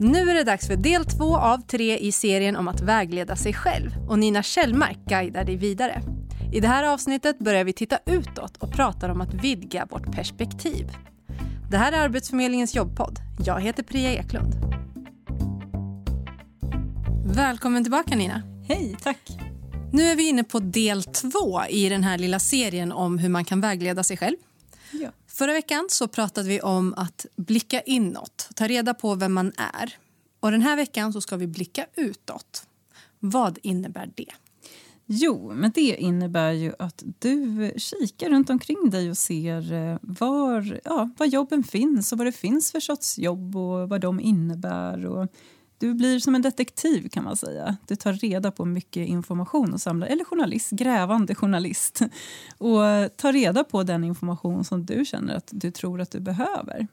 Nu är det dags för del två av tre i serien om att vägleda sig själv och Nina Kjellmark guidar dig vidare. I det här avsnittet börjar vi titta utåt och pratar om att vidga vårt perspektiv. Det här är Arbetsförmedlingens jobbpodd. Jag heter Priya Eklund. Välkommen tillbaka Nina. Hej, tack. Nu är vi inne på del två i den här lilla serien om hur man kan vägleda sig själv. Ja. Förra veckan så pratade vi om att blicka inåt, ta reda på vem man är. Och den här veckan så ska vi blicka utåt. Vad innebär det? Jo, men det innebär ju att du kikar runt omkring dig och ser eh, var, ja, var jobben finns och vad det finns för sorts jobb och vad de innebär. Och du blir som en detektiv kan man säga. Du tar reda på mycket information och samlar, eller journalist, grävande journalist och tar reda på den information som du känner att du tror att du behöver.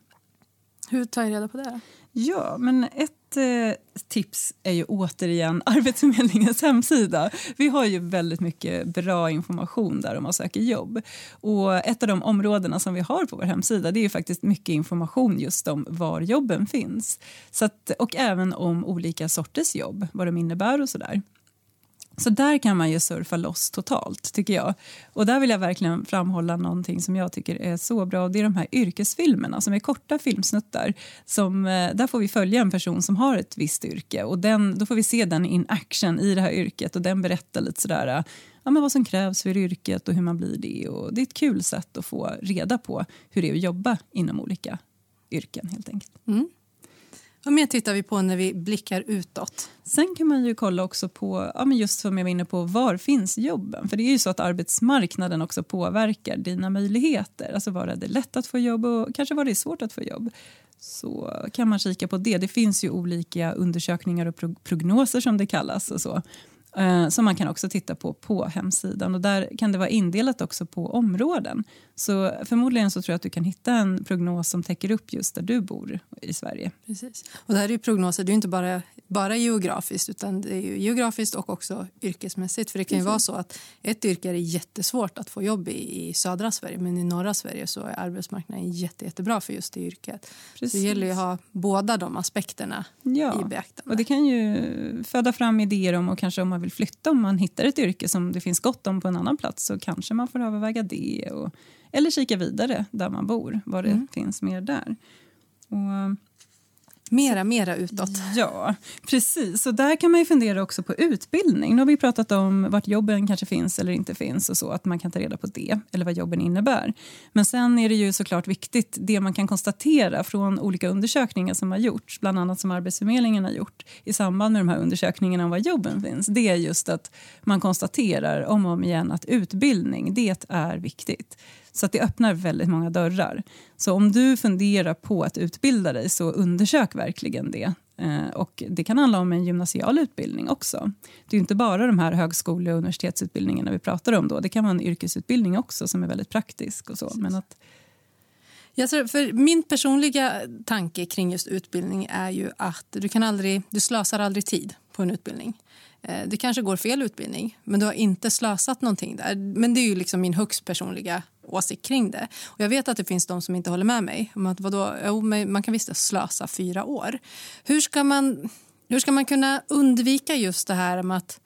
Hur tar jag reda på det? Ja, men ett eh, tips är ju återigen Arbetsförmedlingens hemsida. Vi har ju väldigt mycket bra information där om man söker jobb. Och ett av de områdena som vi har på vår hemsida det är ju faktiskt mycket information just om var jobben finns. Så att, och även om olika sorters jobb, vad de innebär och sådär. Så där kan man ju surfa loss totalt, tycker jag. Och där vill jag verkligen framhålla någonting som jag tycker är så bra. Det är de här yrkesfilmerna som är korta filmsnuttar. Som, eh, där får vi följa en person som har ett visst yrke och den, då får vi se den in action i det här yrket och den berättar lite sådär eh, ja, men vad som krävs för yrket och hur man blir det. Och det är ett kul sätt att få reda på hur det är att jobba inom olika yrken helt enkelt. Mm. Vad mer tittar vi på när vi blickar utåt? Sen kan man ju kolla också på, ja, men just som jag var inne på, var finns jobben? För det är ju så att arbetsmarknaden också påverkar dina möjligheter. Alltså var är det lätt att få jobb och kanske var det är svårt att få jobb. Så kan man kika på det. Det finns ju olika undersökningar och prognoser som det kallas och så eh, som man kan också titta på på hemsidan. Och Där kan det vara indelat också på områden. Så Förmodligen så tror jag att du kan hitta en prognos som täcker upp just där du bor i Sverige. Precis. Och det här är ju prognoser, det är inte bara, bara geografiskt utan det är geografiskt och också yrkesmässigt. För det kan ju vara så att ett yrke är jättesvårt att få jobb i, i södra Sverige men i norra Sverige så är arbetsmarknaden jätte, jättebra för just det yrket. Precis. Så det gäller ju att ha båda de aspekterna ja. i beaktande. Och det kan ju föda fram idéer om och kanske om man vill flytta om man hittar ett yrke som det finns gott om på en annan plats så kanske man får överväga det. Och, eller kika vidare där man bor, vad det mm. finns mer där. Och, Mera, mera utåt. Ja, precis. Och där kan man ju fundera också på utbildning. Nu har vi pratat om vart jobben kanske finns eller inte finns och så, att man kan ta reda på det, eller vad jobben innebär. Men sen är det ju såklart viktigt, det man kan konstatera från olika undersökningar som har gjorts, bland annat som Arbetsförmedlingen har gjort i samband med de här undersökningarna om var jobben finns, det är just att man konstaterar om och om igen att utbildning, det är viktigt. Så att det öppnar väldigt många dörrar. Så om du funderar på att utbilda dig, så undersök verkligen det. Eh, och Det kan handla om en gymnasial utbildning också. Det är inte bara de här högskole och universitetsutbildningarna vi pratar om. då. Det kan vara en yrkesutbildning också som är väldigt praktisk. och så. Men att, tror, för min personliga tanke kring just utbildning är ju att du, kan aldrig, du slösar aldrig tid på en utbildning. Eh, det kanske går fel utbildning, men du har inte slösat någonting där. Men det är ju liksom min högst personliga åsikt kring det. Och jag vet att det finns de som inte håller med mig. Om att vadå, jo, man kan visst slösa fyra år. Hur ska, man, hur ska man kunna undvika just det här med att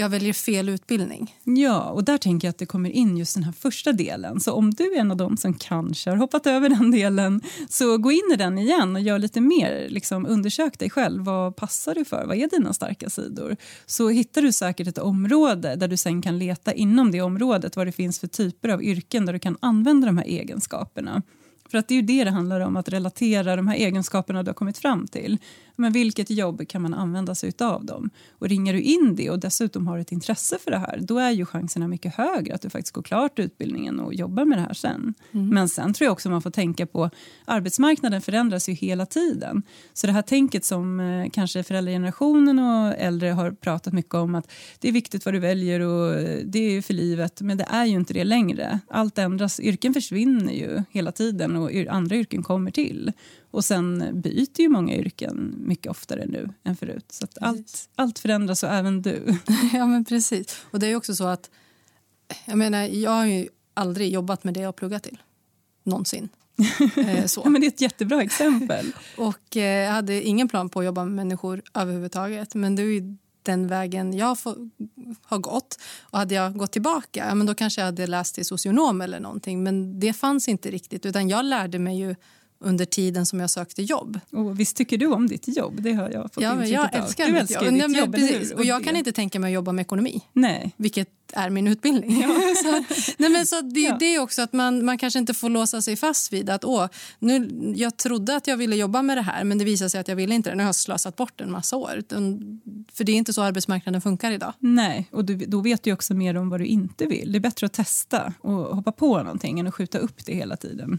jag väljer fel utbildning. Ja, och där tänker jag att det kommer in just den här första delen. Så om du är en av dem som kanske har hoppat över den delen, så gå in i den igen och gör lite mer. Liksom, undersök dig själv. Vad passar du för? Vad är dina starka sidor? Så hittar du säkert ett område där du sen kan leta inom det området vad det finns för typer av yrken där du kan använda de här egenskaperna. För att det är ju det det handlar om, att relatera de här egenskaperna du har kommit fram till. Men vilket jobb kan man använda sig av dem? Och ringer du in det och dessutom har ett intresse för det här, då är ju chanserna mycket högre att du faktiskt går klart utbildningen och jobbar med det här sen. Mm. Men sen tror jag också man får tänka på, arbetsmarknaden förändras ju hela tiden. Så det här tänket som eh, kanske föräldragenerationen och äldre har pratat mycket om att det är viktigt vad du väljer och det är för livet, men det är ju inte det längre. Allt ändras, yrken försvinner ju hela tiden och andra yrken kommer till. Och sen byter ju många yrken mycket oftare nu än förut. Så allt, allt förändras och även du. ja men precis. Och det är också så att jag menar, jag har ju aldrig jobbat med det jag pluggat till. Någonsin. Eh, så. Ja, men det är ett jättebra exempel. Och eh, jag hade ingen plan på att jobba med människor överhuvudtaget. Men det är ju den vägen jag får, har gått. Och hade jag gått tillbaka, ja, men då kanske jag hade läst till socionom eller någonting. Men det fanns inte riktigt, utan jag lärde mig ju under tiden som jag sökte jobb. Och visst tycker du om ditt jobb? Det har jag fått ja, men Jag älskar du mitt älskar jobb. ditt men jobb, precis. Och, jag kan inte tänka mig att jobba med ekonomi. Nej. Vilket är min utbildning. Ja. så, nej, men så det, ja. det är också att man, man kanske inte får låsa sig fast vid att åh, nu, jag trodde att jag ville jobba med det här men det visar sig att jag ville inte det. Nu har jag slösat bort en massa år. För det är inte så arbetsmarknaden funkar idag. Nej, och du, då vet du också mer om vad du inte vill. Det är bättre att testa och hoppa på någonting än att skjuta upp det hela tiden.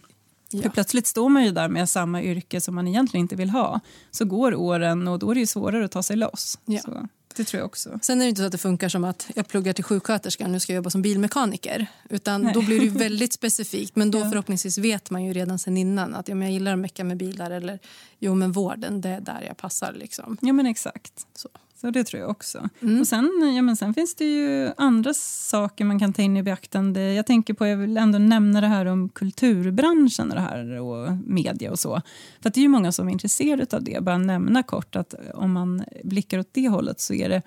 Ja. För plötsligt står man ju där med samma yrke som man egentligen inte vill ha. Så går åren och då är det svårare att ta sig loss. Ja. Så, det tror jag också. Sen är det inte så att det funkar som att jag pluggar till sjuksköterska nu ska jag jobba som bilmekaniker. Utan Nej. då blir det väldigt specifikt. Men då ja. förhoppningsvis vet man ju redan sen innan att ja, men jag gillar att mecka med bilar eller jo men vården det är där jag passar liksom. Ja men exakt. Så. Så det tror jag också. Mm. Och sen, ja, men sen finns det ju andra saker man kan ta in i beaktande. Jag tänker på, jag vill ändå nämna det här om kulturbranschen och, det här och media och så. För det är ju många som är intresserade av det. Bara nämna kort att om man blickar åt det hållet så är det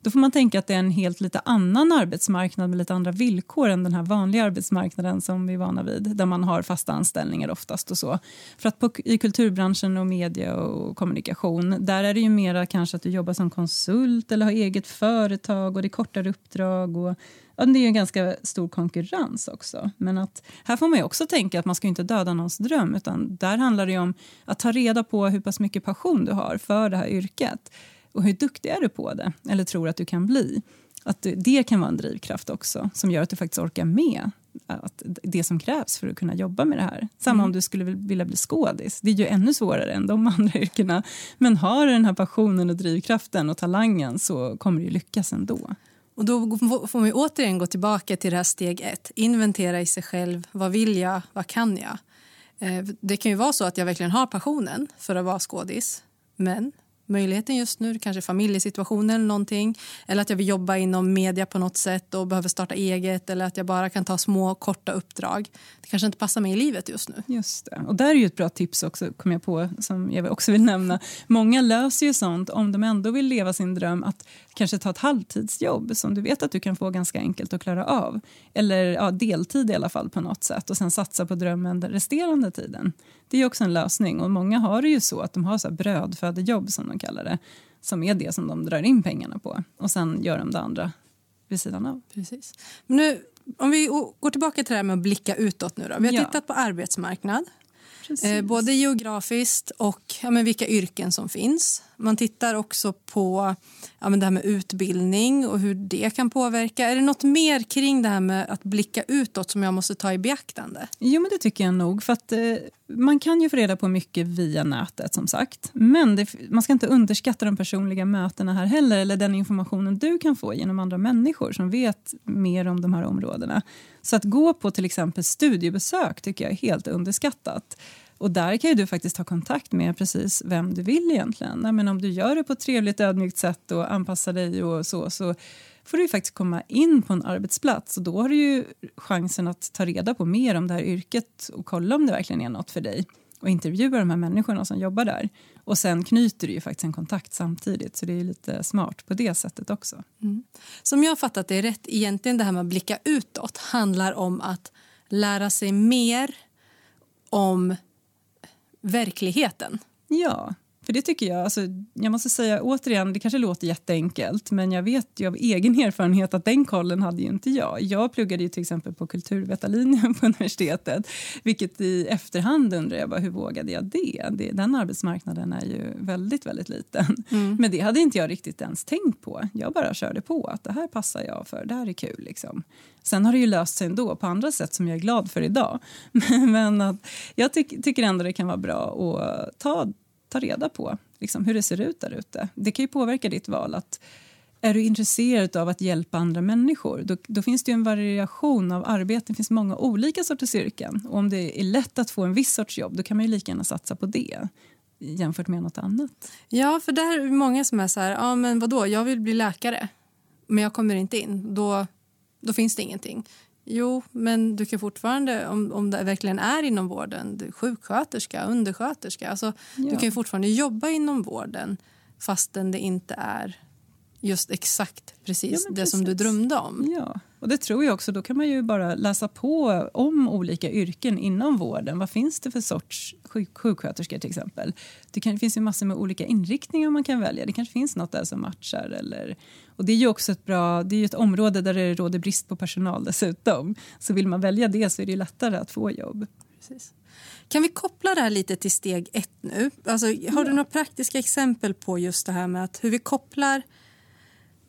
då får man tänka att det är en helt lite annan arbetsmarknad med lite andra villkor än den här vanliga arbetsmarknaden som vi är vana vid, där man har fasta anställningar oftast och så. För att på, i kulturbranschen och media och kommunikation, där är det ju mera kanske att du jobbar som konsult eller har eget företag och det är kortare uppdrag och Ja, det är en ganska stor konkurrens också. Men att, här får man också tänka att man ska inte döda någons dröm utan där handlar det om att ta reda på hur pass mycket passion du har för det här yrket och hur duktig är du på det, eller tror att du kan bli. Att det kan vara en drivkraft också som gör att du faktiskt orkar med att det som krävs för att kunna jobba med det här. Samma mm. om du skulle vilja bli skådis. Det är ju ännu svårare än de andra yrkena. Men har du den här passionen och drivkraften och talangen så kommer du lyckas ändå. Och då får man återigen gå tillbaka till det här steg ett. Inventera i sig själv. Vad vill jag? Vad kan jag? Eh, det kan ju vara så att jag verkligen har passionen för att vara skådis. Men möjligheten just nu, kanske familjesituationen eller någonting. Eller att jag vill jobba inom media på något sätt och behöver starta eget eller att jag bara kan ta små korta uppdrag. Det kanske inte passar mig i livet just nu. Just det. Och där är ju ett bra tips också, kom jag på, som jag också vill nämna. Många löser ju sånt om de ändå vill leva sin dröm att kanske ta ett halvtidsjobb som du vet att du kan få ganska enkelt att klara av. Eller ja, deltid i alla fall på något sätt och sen satsa på drömmen den resterande tiden. Det är också en lösning och många har det ju så att de har så här brödfödejobb som de kallar det som är det som de drar in pengarna på och sen gör de det andra vid sidan av. Precis. Men nu, om vi går tillbaka till det här med att blicka utåt nu då. Vi har Ja. tittat på arbetsmarknad, Precis. eh, både geografiskt och ja, men vilka yrken som finns. Man tittar också på ja, men det här med utbildning och hur det kan påverka. Är det något mer kring det här med att blicka utåt som jag måste ta i beaktande? Jo, men det tycker jag nog. För att, eh, man kan ju få reda på mycket via nätet, som sagt. Men det, man ska inte underskatta de personliga mötena här heller eller den informationen du kan få genom andra människor som vet mer om de här områdena. Så att gå på till exempel studiebesök tycker jag är helt underskattat. Och där kan ju du faktiskt ta kontakt med precis vem du vill egentligen. Nej, men om du gör det på ett trevligt ödmjukt sätt och anpassar dig och så, så får du ju faktiskt komma in på en arbetsplats och då har du ju chansen att ta reda på mer om det här yrket och kolla om det verkligen är något för dig och intervjua de här människorna som jobbar där. Och sen knyter du ju faktiskt en kontakt samtidigt så det är lite smart på det sättet också. Som jag har fattat det rätt, egentligen det här med att blicka utåt handlar om att lära sig mer om verkligheten. Ja, för det tycker jag. Alltså, jag måste säga återigen, det kanske låter jätteenkelt men jag vet ju av egen erfarenhet att den kollen hade ju inte jag. Jag pluggade ju till exempel på kulturvetarlinjen på universitetet vilket i efterhand undrar jag bara, hur vågade jag det? det? Den arbetsmarknaden är ju väldigt, väldigt liten. Men det hade inte jag riktigt ens tänkt på. Jag bara körde på att det här passar jag för, det här är kul. Liksom. Sen har det ju löst sig ändå på andra sätt som jag är glad för idag. Men att jag tyck, tycker ändå det kan vara bra att ta, ta reda på liksom, hur det ser ut där ute. Det kan ju påverka ditt val. att är du intresserad av att hjälpa andra människor då, då finns det ju en variation av arbeten. Det finns många olika sorters yrken. Och om det är lätt att få en viss sorts jobb då kan man ju lika gärna satsa på det jämfört med något annat. Ja, för där är många som är så här, ja men vadå, jag vill bli läkare, men jag kommer inte in. Då, då finns det ingenting. Jo, men du kan fortfarande, om, om det verkligen är inom vården, du, sjuksköterska, undersköterska, alltså, Ja. du kan fortfarande jobba inom vården fastän det inte är just exakt precis, Ja, det som du drömde om. Ja, och det tror jag också. Då kan man ju bara läsa på om olika yrken inom vården. Vad finns det för sorts sjuk sjuksköterskor till exempel? Det, kan, det finns ju massor med olika inriktningar man kan välja. Det kanske finns något där som matchar. Eller, och det är ju också ett bra, det är ett område där det råder brist på personal dessutom. Så vill man välja det så är det lättare att få jobb. Precis. Kan vi koppla det här lite till steg ett nu? Alltså, har du några praktiska exempel på just det här med att hur vi kopplar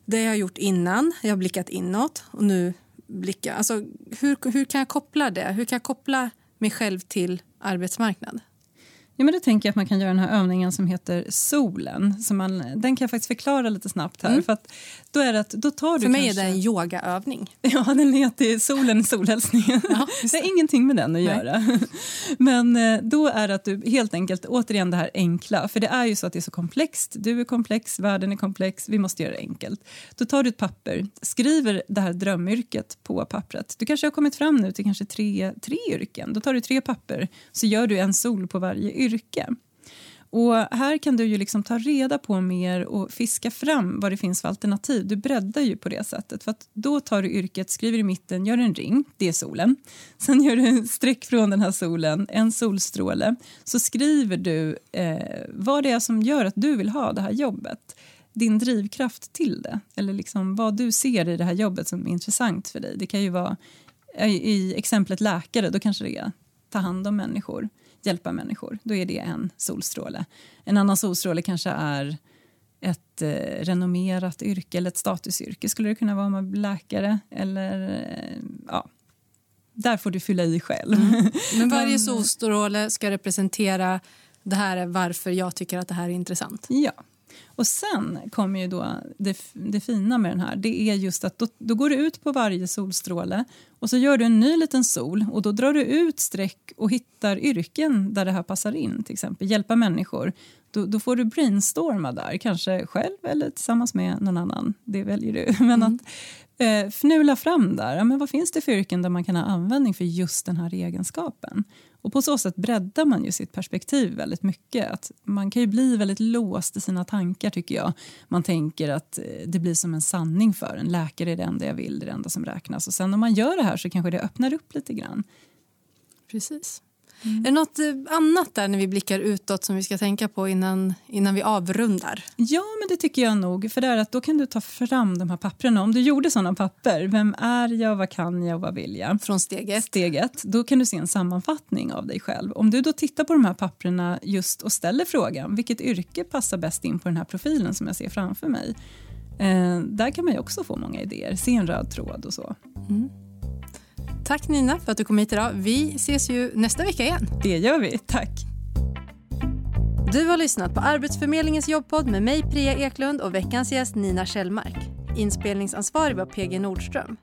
det jag har gjort innan, jag har blickat inåt och nu blickar... Alltså, hur, hur kan jag koppla det? Hur kan jag koppla mig själv till arbetsmarknad? Ja, men då tänker jag att man kan göra den här övningen som heter solen. Så man, den kan jag faktiskt förklara lite snabbt här. Mm. För att då är det att, då tar du För mig kanske... är det en yogaövning. Ja, den heter Solen i solhälsningen. Ja, det har ingenting med den att Nej. göra. Men eh, då är det att du helt enkelt, återigen det här enkla, för det är ju så att det är så komplext. Du är komplex, världen är komplex, vi måste göra det enkelt. Då tar du ett papper, skriver det här drömyrket på pappret. Du kanske har kommit fram nu till kanske tre, tre yrken. Då tar du tre papper, så gör du en sol på varje yrke. Och här kan du ju liksom ta reda på mer och fiska fram vad det finns för alternativ. Du breddar ju på det sättet. För att då tar du yrket, skriver i mitten, gör en ring, det är solen. Sen gör du en streck från den här solen, en solstråle. Så skriver du eh, vad det är som gör att du vill ha det här jobbet. Din drivkraft till det, eller liksom vad du ser i det här jobbet som är intressant för dig. Det kan ju vara, i, i exemplet läkare, då kanske det är ta hand om människor hjälpa människor. Då är det en solstråle. En annan solstråle kanske är ett eh, renommerat yrke eller ett statusyrke. Skulle det kunna vara om man blir läkare? Eller, eh, ja. Där får du fylla i själv. Men varje solstråle ska representera det här är varför jag tycker att det här är intressant. Ja. Och sen kommer ju då det, det fina med den här. Det är just att då, då går du ut på varje solstråle och så gör du en ny liten sol och då drar du ut streck och hittar yrken där det här passar in. Till exempel hjälpa människor. Då, då får du brainstorma där, kanske själv eller tillsammans med någon annan. Det väljer du. Men att eh, fnula fram där. Ja, men vad finns det för yrken där man kan ha användning för just den här egenskapen? Och på så sätt breddar man ju sitt perspektiv väldigt mycket. Att man kan ju bli väldigt låst i sina tankar tycker jag. Man tänker att eh, det blir som en sanning för en. Läkare är det enda jag vill, det är det enda som räknas. Och sen om man gör det här så kanske det öppnar upp lite grann. Precis. Är det något eh, annat där när vi blickar utåt som vi ska tänka på innan, innan vi avrundar? Ja, men det tycker jag nog. För det att då kan du ta fram de här papperna. Om du gjorde såna papper, vem är jag, vad kan jag och vad vill jag? Från steg ett. steget, då kan du se en sammanfattning av dig själv. Om du då tittar på de här papperna just och ställer frågan vilket yrke passar bäst in på den här profilen som jag ser framför mig. Eh, där kan man också få många idéer, se en röd tråd och så. Tack Nina för att du kom hit idag. Vi ses ju nästa vecka igen. Det gör vi, tack! Du har lyssnat på Arbetsförmedlingens jobbpodd med mig Priya Eklund och veckans gäst Nina Kjellmark. Inspelningsansvarig var PG Nordström.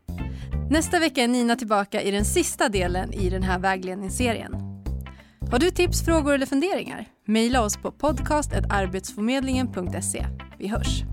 Nästa vecka är Nina tillbaka i den sista delen i den här vägledningsserien. Har du tips, frågor eller funderingar? Maila oss på podcast.arbetsförmedlingen.se. Vi hörs!